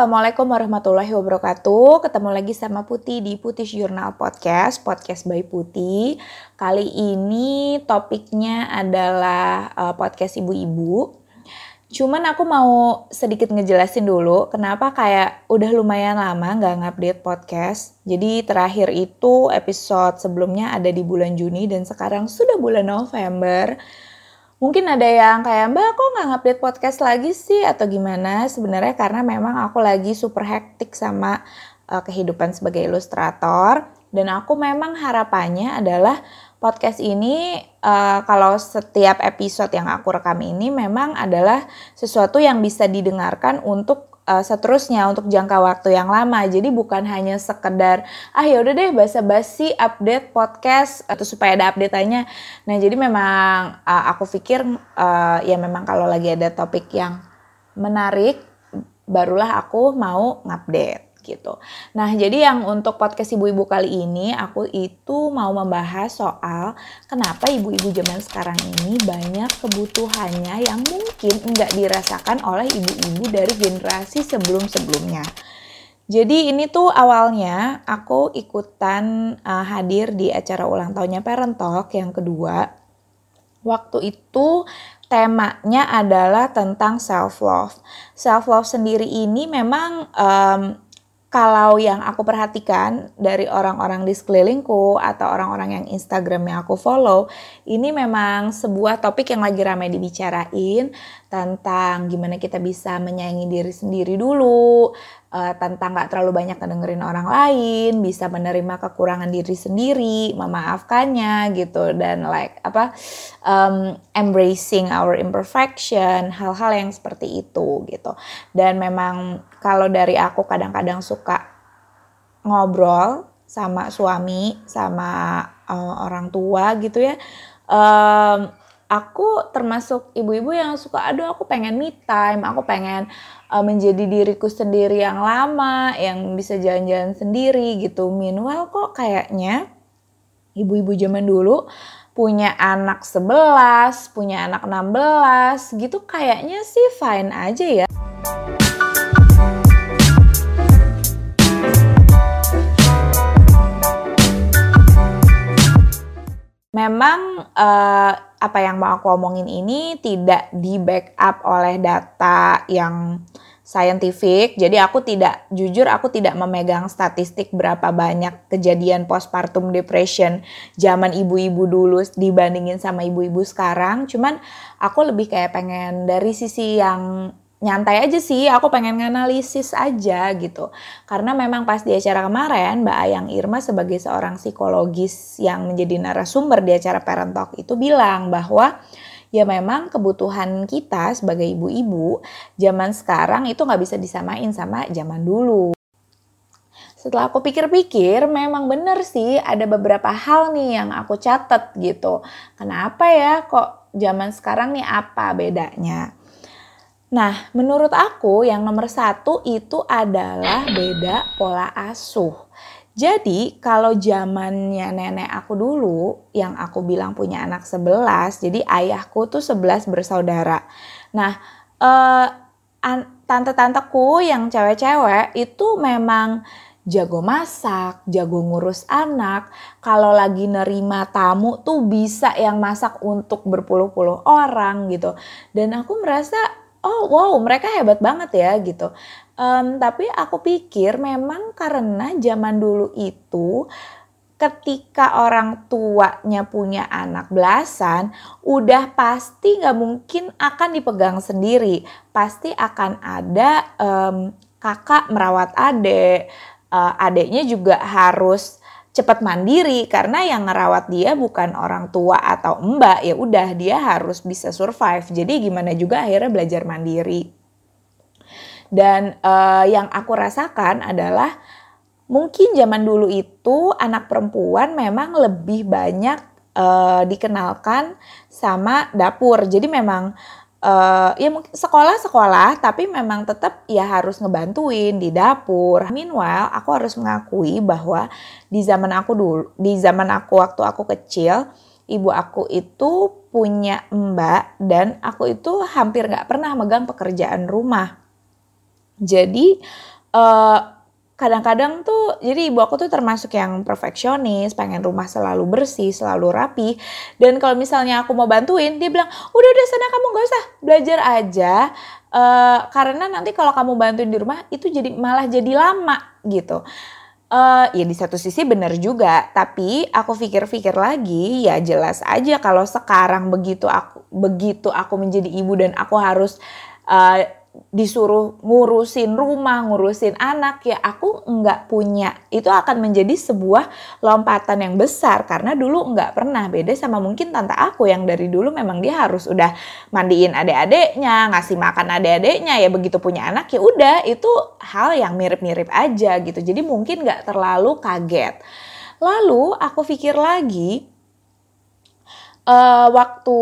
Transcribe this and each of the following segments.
Assalamualaikum warahmatullahi wabarakatuh. Ketemu lagi sama Putih di Putih Journal Podcast, podcast by Putih. Kali ini topiknya adalah uh, podcast ibu-ibu. Cuman aku mau sedikit ngejelasin dulu kenapa kayak udah lumayan lama nggak ngupdate podcast. Jadi terakhir itu episode sebelumnya ada di bulan Juni dan sekarang sudah bulan November mungkin ada yang kayak mbak kok nggak ngupdate podcast lagi sih? Atau gimana? Sebenarnya karena memang aku lagi super hektik sama uh, kehidupan sebagai ilustrator. Dan aku memang harapannya adalah podcast ini uh, kalau setiap episode yang aku rekam ini memang adalah sesuatu yang bisa didengarkan untuk uh, seterusnya untuk jangka waktu yang lama. Jadi bukan hanya sekedar ah ya udah deh basa-basi update podcast atau supaya ada update-nya. Nah, jadi memang uh, aku pikir uh, ya memang kalau lagi ada topik yang menarik barulah aku mau ngupdate gitu. Nah, jadi yang untuk podcast ibu-ibu kali ini aku itu mau membahas soal kenapa ibu-ibu zaman sekarang ini banyak kebutuhannya yang mungkin nggak dirasakan oleh ibu-ibu dari generasi sebelum-sebelumnya. Jadi ini tuh awalnya aku ikutan uh, hadir di acara ulang tahunnya Parent Talk yang kedua. Waktu itu temanya adalah tentang self love. Self love sendiri ini memang um, kalau yang aku perhatikan dari orang-orang di sekelilingku atau orang-orang yang Instagramnya aku follow, ini memang sebuah topik yang lagi ramai dibicarain tentang gimana kita bisa menyayangi diri sendiri dulu, uh, tentang gak terlalu banyak ngedengerin orang lain, bisa menerima kekurangan diri sendiri, memaafkannya gitu dan like apa um, embracing our imperfection, hal-hal yang seperti itu gitu. Dan memang kalau dari aku kadang-kadang suka ngobrol sama suami, sama uh, orang tua gitu ya. Um, aku termasuk ibu-ibu yang suka aduh aku pengen me time aku pengen uh, menjadi diriku sendiri yang lama yang bisa jalan-jalan sendiri gitu meanwhile kok kayaknya ibu-ibu zaman dulu punya anak 11 punya anak 16 gitu kayaknya sih fine aja ya memang uh, apa yang mau aku omongin ini tidak di backup oleh data yang scientific. Jadi aku tidak jujur aku tidak memegang statistik berapa banyak kejadian postpartum depression zaman ibu-ibu dulu dibandingin sama ibu-ibu sekarang. Cuman aku lebih kayak pengen dari sisi yang nyantai aja sih, aku pengen nganalisis aja gitu. Karena memang pas di acara kemarin, Mbak Ayang Irma sebagai seorang psikologis yang menjadi narasumber di acara Parent Talk itu bilang bahwa ya memang kebutuhan kita sebagai ibu-ibu zaman sekarang itu nggak bisa disamain sama zaman dulu. Setelah aku pikir-pikir, memang bener sih ada beberapa hal nih yang aku catat gitu. Kenapa ya kok zaman sekarang nih apa bedanya? Nah, menurut aku yang nomor satu itu adalah beda pola asuh. Jadi kalau zamannya nenek aku dulu yang aku bilang punya anak 11, jadi ayahku tuh 11 bersaudara. Nah, eh, tante-tanteku yang cewek-cewek itu memang jago masak, jago ngurus anak. Kalau lagi nerima tamu tuh bisa yang masak untuk berpuluh-puluh orang gitu. Dan aku merasa oh wow mereka hebat banget ya gitu. Um, tapi aku pikir memang karena zaman dulu itu ketika orang tuanya punya anak belasan, udah pasti nggak mungkin akan dipegang sendiri. Pasti akan ada um, kakak merawat adik, uh, adiknya juga harus cepat mandiri karena yang ngerawat dia bukan orang tua atau mbak ya udah dia harus bisa survive. Jadi gimana juga akhirnya belajar mandiri. Dan uh, yang aku rasakan adalah mungkin zaman dulu itu anak perempuan memang lebih banyak uh, dikenalkan sama dapur. Jadi memang uh, ya mungkin sekolah-sekolah tapi memang tetap ya harus ngebantuin di dapur. Meanwhile, aku harus mengakui bahwa di zaman aku dulu, di zaman aku waktu aku kecil, ibu aku itu punya mbak dan aku itu hampir nggak pernah megang pekerjaan rumah. Jadi uh, kadang-kadang tuh jadi ibu aku tuh termasuk yang perfeksionis, pengen rumah selalu bersih, selalu rapi. Dan kalau misalnya aku mau bantuin, dia bilang, udah udah sana kamu gak usah belajar aja. Uh, karena nanti kalau kamu bantuin di rumah itu jadi malah jadi lama gitu. Uh, ya di satu sisi benar juga, tapi aku pikir-pikir lagi ya jelas aja kalau sekarang begitu aku begitu aku menjadi ibu dan aku harus uh, disuruh ngurusin rumah, ngurusin anak ya aku nggak punya. Itu akan menjadi sebuah lompatan yang besar karena dulu nggak pernah beda sama mungkin tante aku yang dari dulu memang dia harus udah mandiin adik-adiknya, ngasih makan adik-adiknya ya begitu punya anak ya udah itu hal yang mirip-mirip aja gitu. Jadi mungkin nggak terlalu kaget. Lalu aku pikir lagi uh, waktu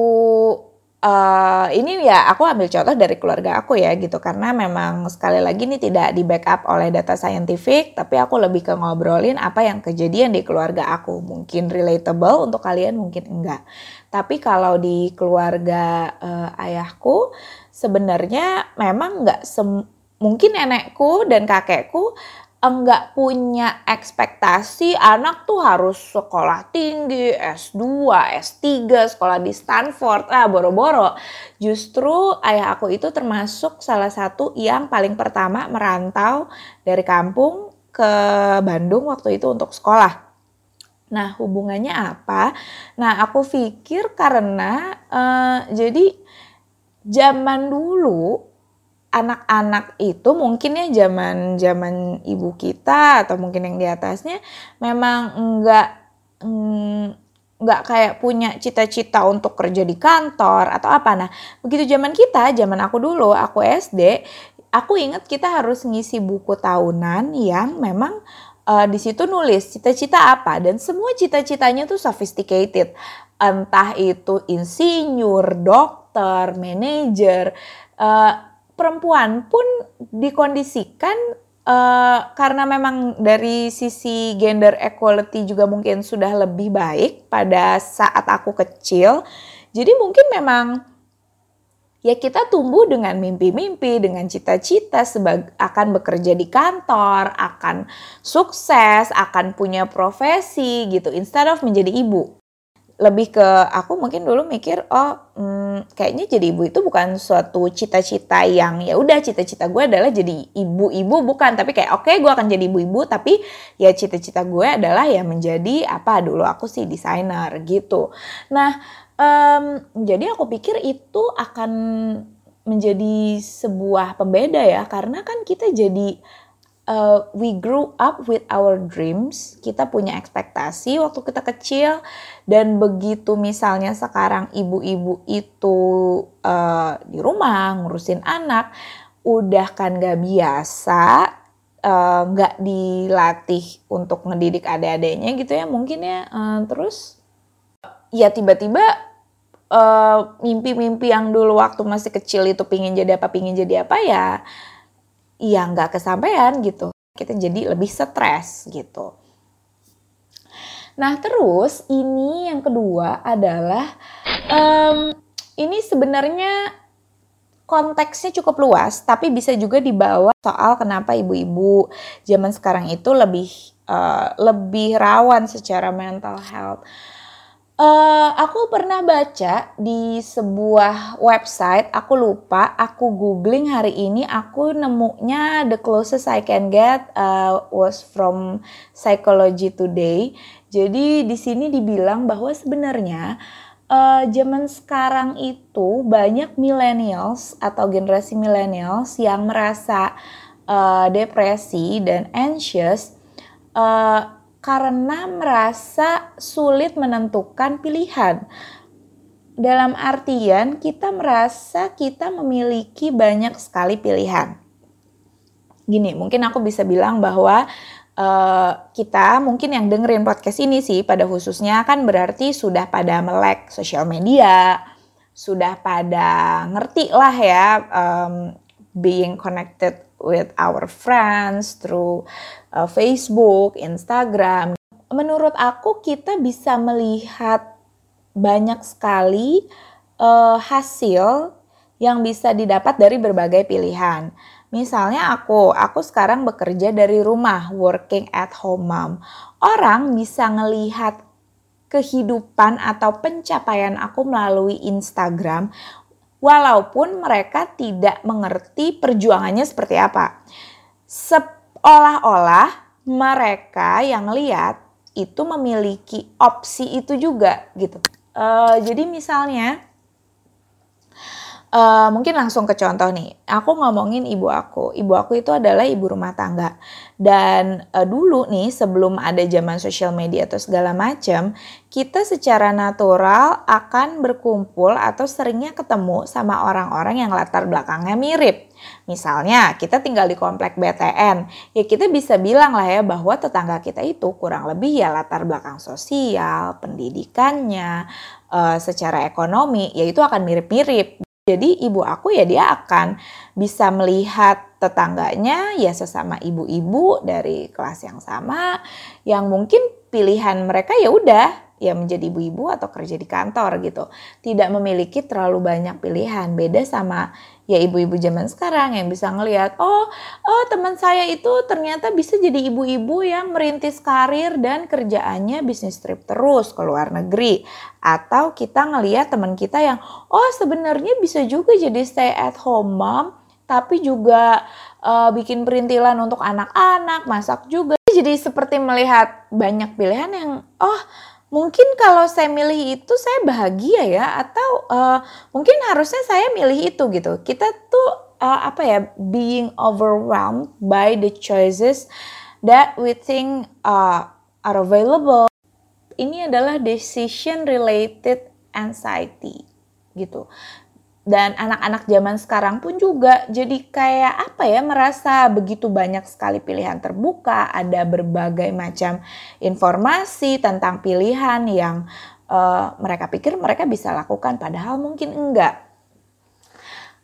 Uh, ini ya aku ambil contoh dari keluarga aku ya gitu. Karena memang sekali lagi ini tidak di backup oleh data saintifik tapi aku lebih ke ngobrolin apa yang kejadian di keluarga aku. Mungkin relatable untuk kalian mungkin enggak. Tapi kalau di keluarga uh, ayahku sebenarnya memang enggak mungkin nenekku dan kakekku enggak punya ekspektasi anak tuh harus sekolah tinggi, S2, S3, sekolah di Stanford, ah boro-boro. Justru ayah aku itu termasuk salah satu yang paling pertama merantau dari kampung ke Bandung waktu itu untuk sekolah. Nah hubungannya apa? Nah aku pikir karena uh, jadi zaman dulu anak-anak itu mungkin ya zaman zaman ibu kita atau mungkin yang di atasnya memang enggak enggak kayak punya cita-cita untuk kerja di kantor atau apa. Nah begitu zaman kita zaman aku dulu aku SD aku ingat kita harus ngisi buku tahunan yang memang uh, di situ nulis cita-cita apa. Dan semua cita-citanya tuh sophisticated. Entah itu insinyur dokter manajer uh, perempuan pun dikondisikan uh, karena memang dari sisi gender equality juga mungkin sudah lebih baik pada saat aku kecil. Jadi mungkin memang ya kita tumbuh dengan mimpi-mimpi, dengan cita-cita akan bekerja di kantor, akan sukses, akan punya profesi gitu instead of menjadi ibu lebih ke aku mungkin dulu mikir oh hmm, kayaknya jadi ibu itu bukan suatu cita-cita yang ya udah cita-cita gue adalah jadi ibu-ibu bukan. Tapi kayak oke okay, gue akan jadi ibu-ibu tapi ya cita-cita gue adalah ya menjadi apa dulu aku sih desainer gitu. Nah um, jadi aku pikir itu akan menjadi sebuah pembeda ya karena kan kita jadi uh, we grew up with our dreams, kita punya ekspektasi waktu kita kecil. Dan begitu misalnya sekarang ibu-ibu itu uh, di rumah ngurusin anak, udah kan gak biasa, uh, gak dilatih untuk ngedidik adik-adiknya gitu ya. Mungkin ya, uh, terus ya tiba-tiba mimpi-mimpi uh, yang dulu waktu masih kecil itu pingin jadi apa, pingin jadi apa ya ya nggak kesampaian gitu. Kita jadi lebih stres gitu. Nah terus ini yang kedua adalah um, ini sebenarnya konteksnya cukup luas, tapi bisa juga dibawa soal kenapa ibu-ibu zaman sekarang itu lebih uh, lebih rawan secara mental health. Uh, aku pernah baca di sebuah website, aku lupa, aku googling hari ini, aku nemunya the closest I can get uh, was from Psychology Today. Jadi di sini dibilang bahwa sebenarnya uh, zaman sekarang itu banyak millennials atau generasi millennials yang merasa uh, depresi dan anxious. Uh, karena merasa sulit menentukan pilihan. Dalam artian, kita merasa kita memiliki banyak sekali pilihan. Gini, mungkin aku bisa bilang bahwa uh, kita mungkin yang dengerin podcast ini sih pada khususnya kan berarti sudah pada melek sosial media, sudah pada ngerti lah ya um, being connected with our friends through uh, Facebook, Instagram. Menurut aku kita bisa melihat banyak sekali uh, hasil yang bisa didapat dari berbagai pilihan. Misalnya aku, aku sekarang bekerja dari rumah, working at home mom. Orang bisa ngelihat kehidupan atau pencapaian aku melalui Instagram walaupun mereka tidak mengerti perjuangannya seperti apa. Seolah-olah mereka yang lihat itu memiliki opsi itu juga gitu. Uh, jadi misalnya Uh, mungkin langsung ke contoh nih. Aku ngomongin ibu aku. Ibu aku itu adalah ibu rumah tangga. Dan uh, dulu nih sebelum ada zaman sosial media atau segala macam, kita secara natural akan berkumpul atau seringnya ketemu sama orang-orang yang latar belakangnya mirip. Misalnya kita tinggal di komplek BTN, ya kita bisa bilang lah ya bahwa tetangga kita itu kurang lebih ya latar belakang sosial, pendidikannya, uh, secara ekonomi, ya itu akan mirip-mirip. Jadi ibu aku ya dia akan bisa melihat tetangganya ya sesama ibu-ibu dari kelas yang sama yang mungkin pilihan mereka ya udah ya menjadi ibu-ibu atau kerja di kantor gitu. Tidak memiliki terlalu banyak pilihan. Beda sama ya ibu-ibu zaman sekarang yang bisa ngelihat, oh, oh teman saya itu ternyata bisa jadi ibu-ibu yang merintis karir dan kerjaannya bisnis trip terus ke luar negeri. Atau kita ngelihat teman kita yang, oh sebenarnya bisa juga jadi stay at home mom, tapi juga uh, bikin perintilan untuk anak-anak, masak juga. Jadi seperti melihat banyak pilihan yang, oh mungkin kalau saya milih itu saya bahagia ya atau uh, mungkin harusnya saya milih itu gitu. Kita tuh uh, apa ya being overwhelmed by the choices that we think uh, are available. Ini adalah decision related anxiety gitu dan anak-anak zaman sekarang pun juga jadi kayak apa ya merasa begitu banyak sekali pilihan terbuka ada berbagai macam informasi tentang pilihan yang uh, mereka pikir mereka bisa lakukan padahal mungkin enggak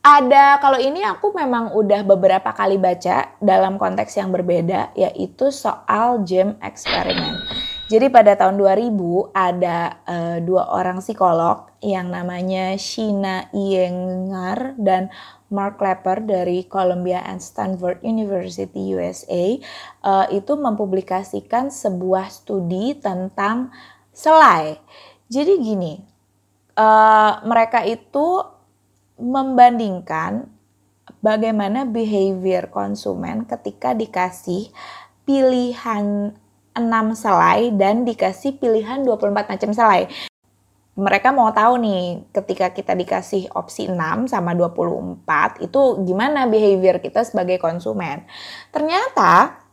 ada kalau ini aku memang udah beberapa kali baca dalam konteks yang berbeda yaitu soal gem eksperimen. Jadi pada tahun 2000 ada uh, dua orang psikolog yang namanya Shina Iyengar dan Mark Lepper dari Columbia and Stanford University USA uh, itu mempublikasikan sebuah studi tentang selai. Jadi gini, uh, mereka itu membandingkan bagaimana behavior konsumen ketika dikasih pilihan 6 selai dan dikasih pilihan 24 macam selai. Mereka mau tahu nih ketika kita dikasih opsi 6 sama 24 itu gimana behavior kita sebagai konsumen. Ternyata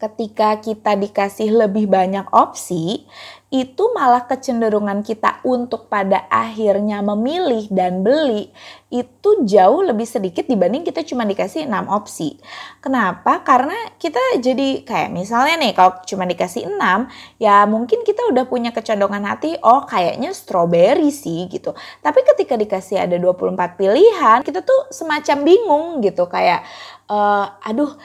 ketika kita dikasih lebih banyak opsi, itu malah kecenderungan kita untuk pada akhirnya memilih dan beli itu jauh lebih sedikit dibanding kita cuma dikasih 6 opsi. Kenapa? Karena kita jadi kayak misalnya nih kalau cuma dikasih 6 ya mungkin kita udah punya kecondongan hati oh kayaknya strawberry sih gitu. Tapi ketika dikasih ada 24 pilihan kita tuh semacam bingung gitu kayak uh, aduh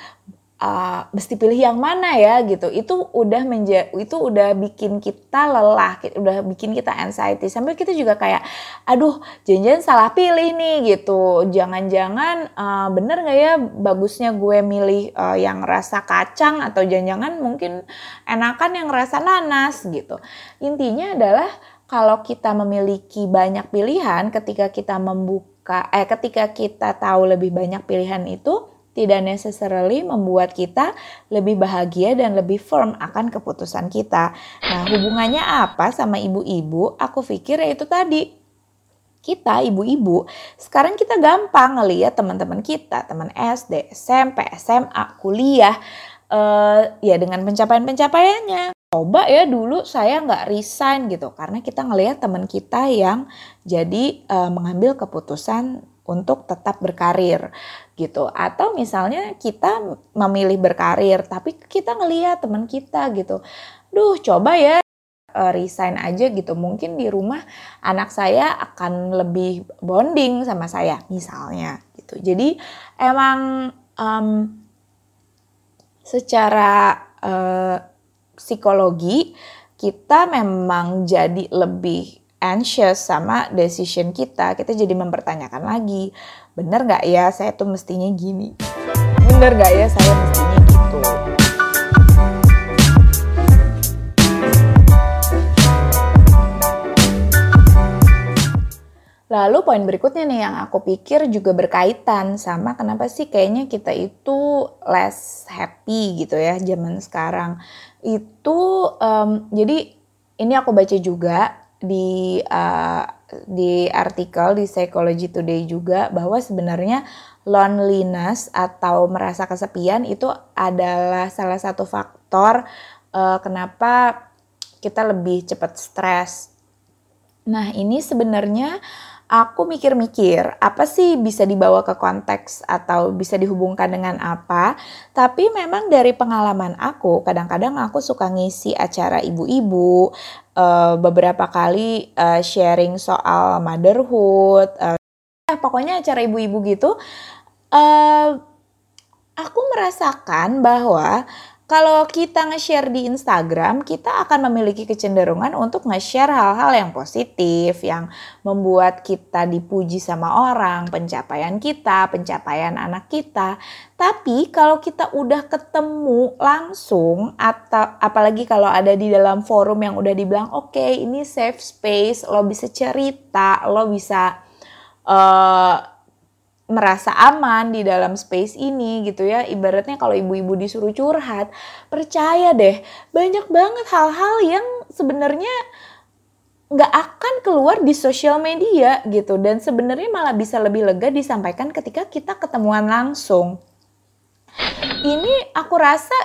uh, mesti pilih yang mana ya gitu. Itu udah menja itu udah bikin kita lelah udah bikin kita anxiety. Sampai kita juga kayak aduh jangan-jangan salah pilih nih gitu. Jangan-jangan uh, bener nggak ya bagusnya gue milih uh, yang rasa kacang atau jangan-jangan mungkin enakan yang rasa nanas gitu. Intinya adalah kalau kita memiliki banyak pilihan ketika kita membuka eh ketika kita tahu lebih banyak pilihan itu tidak necessarily membuat kita lebih bahagia dan lebih firm akan keputusan kita. Nah, hubungannya apa sama ibu-ibu? Aku pikir ya itu tadi. Kita ibu-ibu, sekarang kita gampang ngeliat teman-teman kita, teman SD, SMP, SMA, kuliah, uh, ya dengan pencapaian-pencapaiannya. Coba ya dulu saya nggak resign gitu, karena kita ngelihat teman kita yang jadi uh, mengambil keputusan untuk tetap berkarir gitu. Atau misalnya kita memilih berkarir tapi kita ngelihat teman kita gitu. Duh coba ya uh, resign aja gitu. Mungkin di rumah anak saya akan lebih bonding sama saya misalnya gitu. Jadi emang um, secara uh, psikologi kita memang jadi lebih anxious sama decision kita, kita jadi mempertanyakan lagi bener nggak ya saya tuh mestinya gini bener nggak ya saya mestinya gitu Lalu poin berikutnya nih yang aku pikir juga berkaitan sama kenapa sih kayaknya kita itu less happy gitu ya zaman sekarang. Itu um, jadi ini aku baca juga di uh, di artikel di Psychology Today juga bahwa sebenarnya loneliness atau merasa kesepian itu adalah salah satu faktor uh, kenapa kita lebih cepat stres. Nah, ini sebenarnya aku mikir-mikir apa sih bisa dibawa ke konteks atau bisa dihubungkan dengan apa. Tapi memang dari pengalaman aku, kadang-kadang aku suka ngisi acara ibu-ibu, uh, beberapa kali uh, sharing soal motherhood. Uh, pokoknya acara ibu-ibu gitu. Uh, aku merasakan bahwa kalau kita nge-share di Instagram, kita akan memiliki kecenderungan untuk nge-share hal-hal yang positif, yang membuat kita dipuji sama orang, pencapaian kita, pencapaian anak kita. Tapi kalau kita udah ketemu langsung, atau apalagi kalau ada di dalam forum yang udah dibilang, oke okay, ini safe space, lo bisa cerita, lo bisa... Uh, merasa aman di dalam space ini gitu ya. Ibaratnya kalau ibu-ibu disuruh curhat, percaya deh banyak banget hal-hal yang sebenarnya nggak akan keluar di sosial media gitu dan sebenarnya malah bisa lebih lega disampaikan ketika kita ketemuan langsung. Ini aku rasa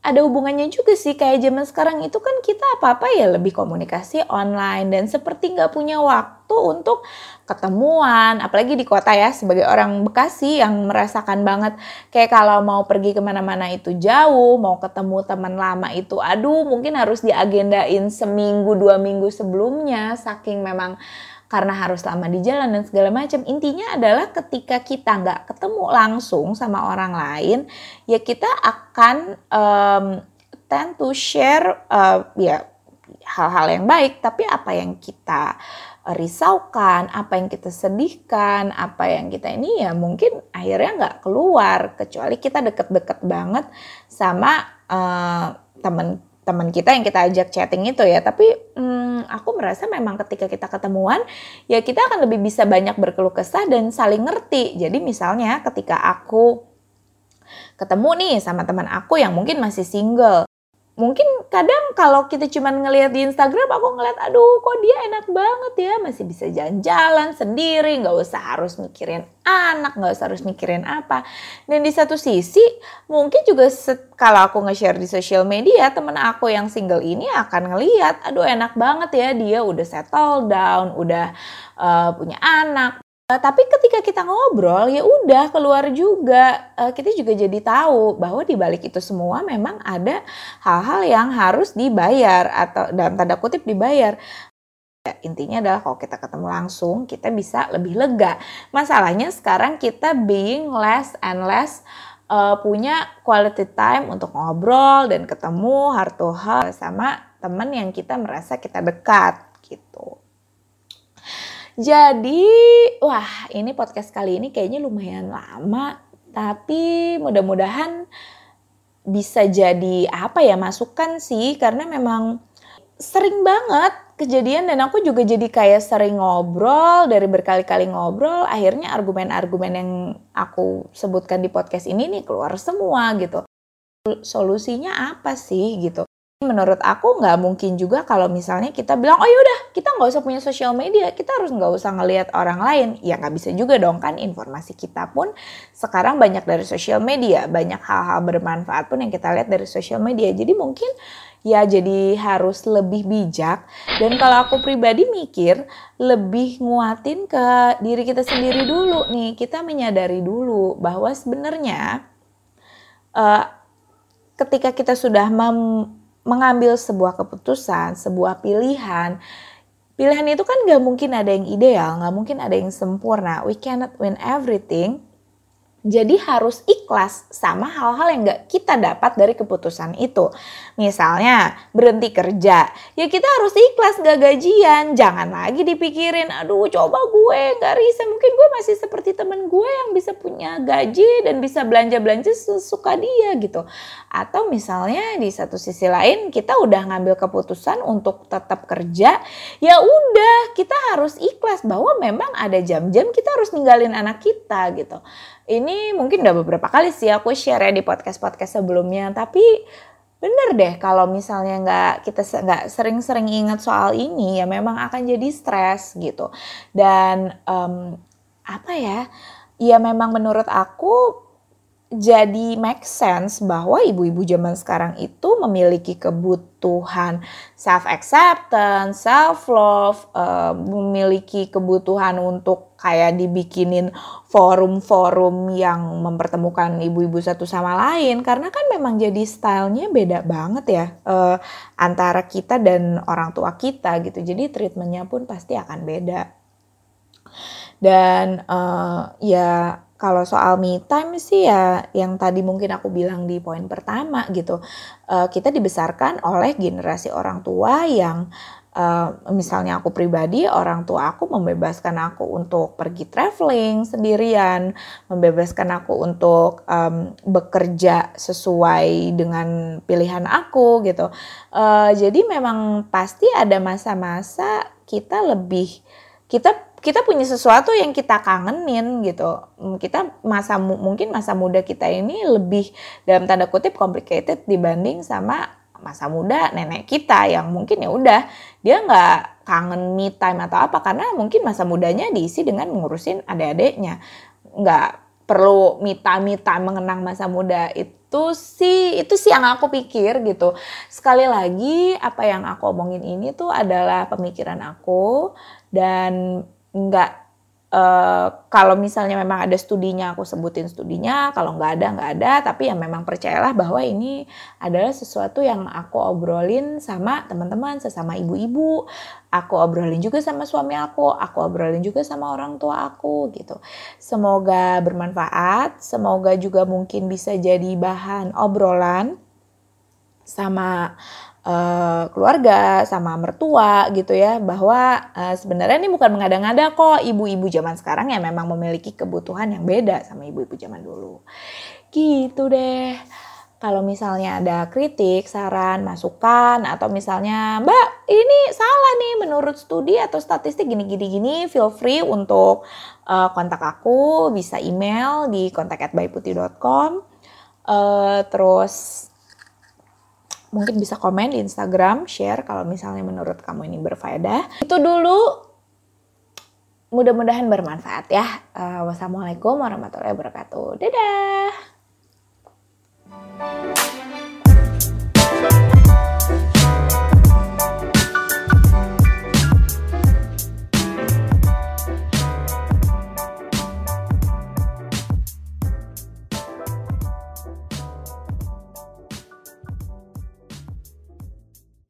ada hubungannya juga sih kayak zaman sekarang itu kan kita apa-apa ya lebih komunikasi online dan seperti nggak punya waktu untuk ketemuan apalagi di kota ya sebagai orang Bekasi yang merasakan banget. Kayak kalau mau pergi ke mana-mana itu jauh mau ketemu teman lama itu aduh mungkin harus diagendain seminggu dua minggu sebelumnya saking memang karena harus lama di jalan dan segala macam. Intinya adalah ketika kita nggak ketemu langsung sama orang lain, ya kita akan um, tend to share uh, ya hal-hal yang baik, tapi apa yang kita risaukan, apa yang kita sedihkan, apa yang kita ini ya mungkin akhirnya nggak keluar kecuali kita deket-deket banget sama uh, temen teman kita yang kita ajak chatting itu ya. Tapi hmm, aku merasa memang ketika kita ketemuan ya kita akan lebih bisa banyak berkeluh kesah dan saling ngerti. Jadi misalnya ketika aku ketemu nih sama teman aku yang mungkin masih single mungkin kadang kalau kita cuma ngelihat di Instagram aku ngeliat aduh kok dia enak banget ya masih bisa jalan-jalan sendiri nggak usah harus mikirin anak nggak usah harus mikirin apa. Dan di satu sisi mungkin juga kalau aku nge-share di sosial media temen aku yang single ini akan ngeliat aduh enak banget ya dia udah settle down udah uh, punya anak tapi ketika kita ngobrol ya udah keluar juga uh, kita juga jadi tahu bahwa di balik itu semua memang ada hal-hal yang harus dibayar atau dalam tanda kutip dibayar. Ya, intinya adalah kalau kita ketemu langsung kita bisa lebih lega. Masalahnya sekarang kita being less and less uh, punya quality time untuk ngobrol dan ketemu heart to sama teman yang kita merasa kita dekat. Jadi, wah ini podcast kali ini kayaknya lumayan lama, tapi mudah-mudahan bisa jadi apa ya masukan sih karena memang sering banget kejadian dan aku juga jadi kayak sering ngobrol dari berkali-kali ngobrol akhirnya argumen-argumen yang aku sebutkan di podcast ini nih keluar semua gitu. Solusinya apa sih gitu menurut aku nggak mungkin juga kalau misalnya kita bilang oh yaudah kita nggak usah punya sosial media kita harus nggak usah ngelihat orang lain. Ya nggak bisa juga dong kan informasi kita pun sekarang banyak dari sosial media banyak hal-hal bermanfaat pun yang kita lihat dari sosial media. Jadi mungkin ya jadi harus lebih bijak dan kalau aku pribadi mikir lebih nguatin ke diri kita sendiri dulu nih. Kita menyadari dulu bahwa sebenarnya uh, ketika kita sudah mem mengambil sebuah keputusan, sebuah pilihan, pilihan itu kan gak mungkin ada yang ideal, gak mungkin ada yang sempurna. We cannot win everything. Jadi harus ikhlas sama hal-hal yang gak kita dapat dari keputusan itu. Misalnya berhenti kerja, ya kita harus ikhlas gak gajian. Jangan lagi dipikirin, aduh coba gue gak risa, mungkin gue masih seperti temen gue yang bisa punya gaji dan bisa belanja-belanja sesuka dia gitu. Atau misalnya di satu sisi lain kita udah ngambil keputusan untuk tetap kerja, ya udah kita harus ikhlas bahwa memang ada jam-jam kita harus ninggalin anak kita gitu ini mungkin udah beberapa kali sih aku share ya di podcast-podcast sebelumnya, tapi bener deh kalau misalnya nggak kita nggak sering-sering ingat soal ini ya memang akan jadi stres gitu. Dan um, apa ya ya memang menurut aku jadi make sense bahwa ibu-ibu zaman sekarang itu memiliki kebutuhan self acceptance, self love, uh, memiliki kebutuhan untuk kayak dibikinin forum-forum yang mempertemukan ibu-ibu satu sama lain karena kan memang jadi stylenya beda banget ya uh, antara kita dan orang tua kita gitu. Jadi treatmentnya pun pasti akan beda. Dan uh, ya kalau soal me time sih ya yang tadi mungkin aku bilang di poin pertama gitu. Uh, kita dibesarkan oleh generasi orang tua yang Uh, misalnya aku pribadi, orang tua aku membebaskan aku untuk pergi traveling sendirian, membebaskan aku untuk um, bekerja sesuai dengan pilihan aku gitu. Uh, jadi memang pasti ada masa-masa kita lebih kita kita punya sesuatu yang kita kangenin gitu. Kita masa mungkin masa muda kita ini lebih dalam tanda kutip complicated dibanding sama masa muda nenek kita yang mungkin ya udah dia nggak kangen me time atau apa karena mungkin masa mudanya diisi dengan mengurusin adik-adiknya. Nggak perlu mita mita mengenang masa muda itu sih itu sih yang aku pikir gitu. Sekali lagi apa yang aku omongin ini tuh adalah pemikiran aku dan nggak uh, kalau misalnya memang ada studinya aku sebutin studinya. Kalau nggak ada nggak ada. Tapi ya memang percayalah bahwa ini adalah sesuatu yang aku obrolin sama teman-teman sesama ibu-ibu. Aku obrolin juga sama suami aku aku obrolin juga sama orang tua aku gitu. Semoga bermanfaat. Semoga juga mungkin bisa jadi bahan obrolan sama uh, keluarga sama mertua gitu ya bahwa uh, sebenarnya ini bukan mengada-ngada kok. Ibu-ibu zaman sekarang yang memang memiliki kebutuhan yang beda sama ibu-ibu zaman dulu. Gitu deh. Kalau misalnya ada kritik, saran, masukan, atau misalnya, Mbak, ini salah nih menurut studi atau statistik gini-gini-gini, feel free untuk uh, kontak aku, bisa email di kontak@byputih.com. Uh, terus mungkin bisa komen di Instagram, share kalau misalnya menurut kamu ini berfaedah. Itu dulu. Mudah-mudahan bermanfaat ya. Uh, wassalamualaikum warahmatullahi wabarakatuh. Dadah.